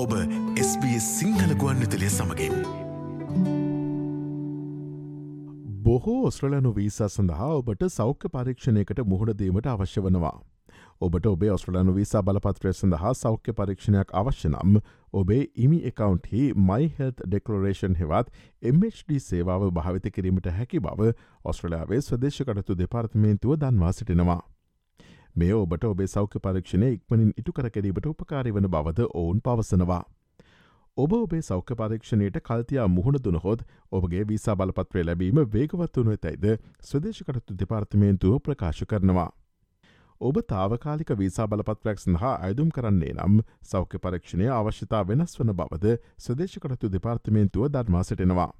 ඔබ SBS සිංහල ගුවන් විතලිය සමඟින්. බොහෝ ඔස්ට්‍රලයනු වීසා සඳහා ඔබට සෞඛ්‍ය පරීක්ෂණයකට මුහුණදීමට අවශ්‍ය වනවා. ඔබට ඔබේ ඔස්ට්‍රලයනු වීසා බලපත්‍රය සඳහා සෞඛ්‍ය පරීක්ෂණයක් අවශ්‍ය නම් ඔබේ ඉමි එකකවන්ටහි මයිහෙල්ත් ඩෙකලරේෂන් හෙවත් MHD සේවාව භාවිත කිරීමට හැකි බව ඔස්ට්‍රලයාාවේ ස්වදේශකටතු දෙපාර්තමේන්තුව දන්වා සිටිනවා. මේ ඔබට ඔබේ සෞඛ්‍ය පරීක්ෂණය ඉක්මනින් ඉටු කර කිරීමට උපකාරි වන බවද ඔවුන් පවසනවා. ඔබ ඔබේ සෞඛ්‍ය පරීක්ෂණයට කල්තියා මුහුණ දුනහොත් ඔබගේ වීසා බලපත්‍රය ලැබීම වේගවත් වනු ඇතැයිද ස්වදේශකටතු දෙපාර්තමේන්තුව ප්‍රකාශ කරනවා. ඔබ තාවකාලික වීසා බලපත්‍රයක් සඳහා අයදුම් කරන්නේ නම් සෞඛ්‍ය පරීක්ෂණය අවශ්‍යතා වෙනස් වන බවද ස්වදේශකටතු දෙපාර්තමේන්තුව දර්මා සිටිනවා.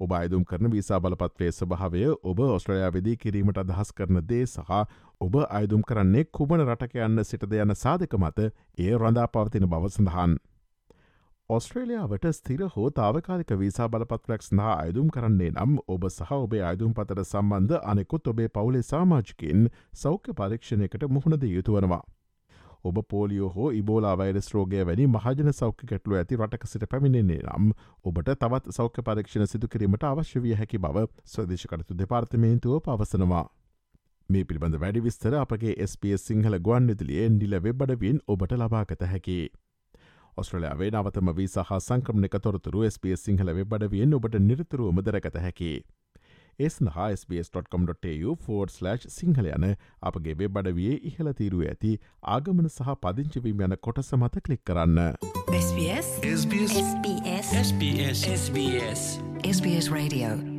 ඔබ අයදුම් කරන වීසා බලපත්‍රයේ ස්භාවය ඔබ ඔස්ට්‍රලයා වෙදී කිරීමට අදහස් කරන දේ සහ ඔබ අයදුම් කරන්නේ කුමන රටක යන්න සිටද යන සාධක මත ඒ රඳා පවතින බව සඳහන්. ඔස්ට්‍රේලියාවට ස්තිර හෝ තාවකාලික වීසා බලපත්‍රයක් සඳහා අයදුම් කරන්නේ නම් ඔබ සහ ඔබේ අයදුම් පතර සම්බන්ධ අනෙකුත් ඔබේ පවුලේ සාමාජිකින් සෞඛ්‍ය පරීක්ෂණයකට මුහුණද යුතුවනවා. ඔබ පෝලියෝ හෝ ඉබෝලා වෛරස් රෝගය වැනි මහජන සෞඛ්‍ය කැටලු ඇති රටක සිට පැමිණෙන්නේ නම් ඔබට තවත් සෞඛ්‍ය පරීක්ෂණ සිදු කිරීමට අවශ්‍ය විය හැකි බව ස්වදේශකරතු දෙපාර්තමේන්තුව පවසනවා. මේ පිළිබඳ වැඩි විස්තර අපගේ SBS සිංහල ගුවන් විදිලියේ නිල වෙබ්බඩවින් ඔබට ලබාගත හැකි. ඔස්ට්‍රලයාාවේ නවතම වී සහ සංක්‍රමණක තොරතුරු SBS සිංහල වෙබ්බඩවියෙන් ඔබට නිරතුරුවම දරගත හැකි. එස්නහා SBS.com.tu4/ සිංහල යන අපගේ වෙබ් අඩවියේ ඉහළ තීරුව ඇති ආගමන සහ පදිංචිවීම යන කොටස මත කලික් කරන්න. SBS SBS SBS SBS SBS SBS Radio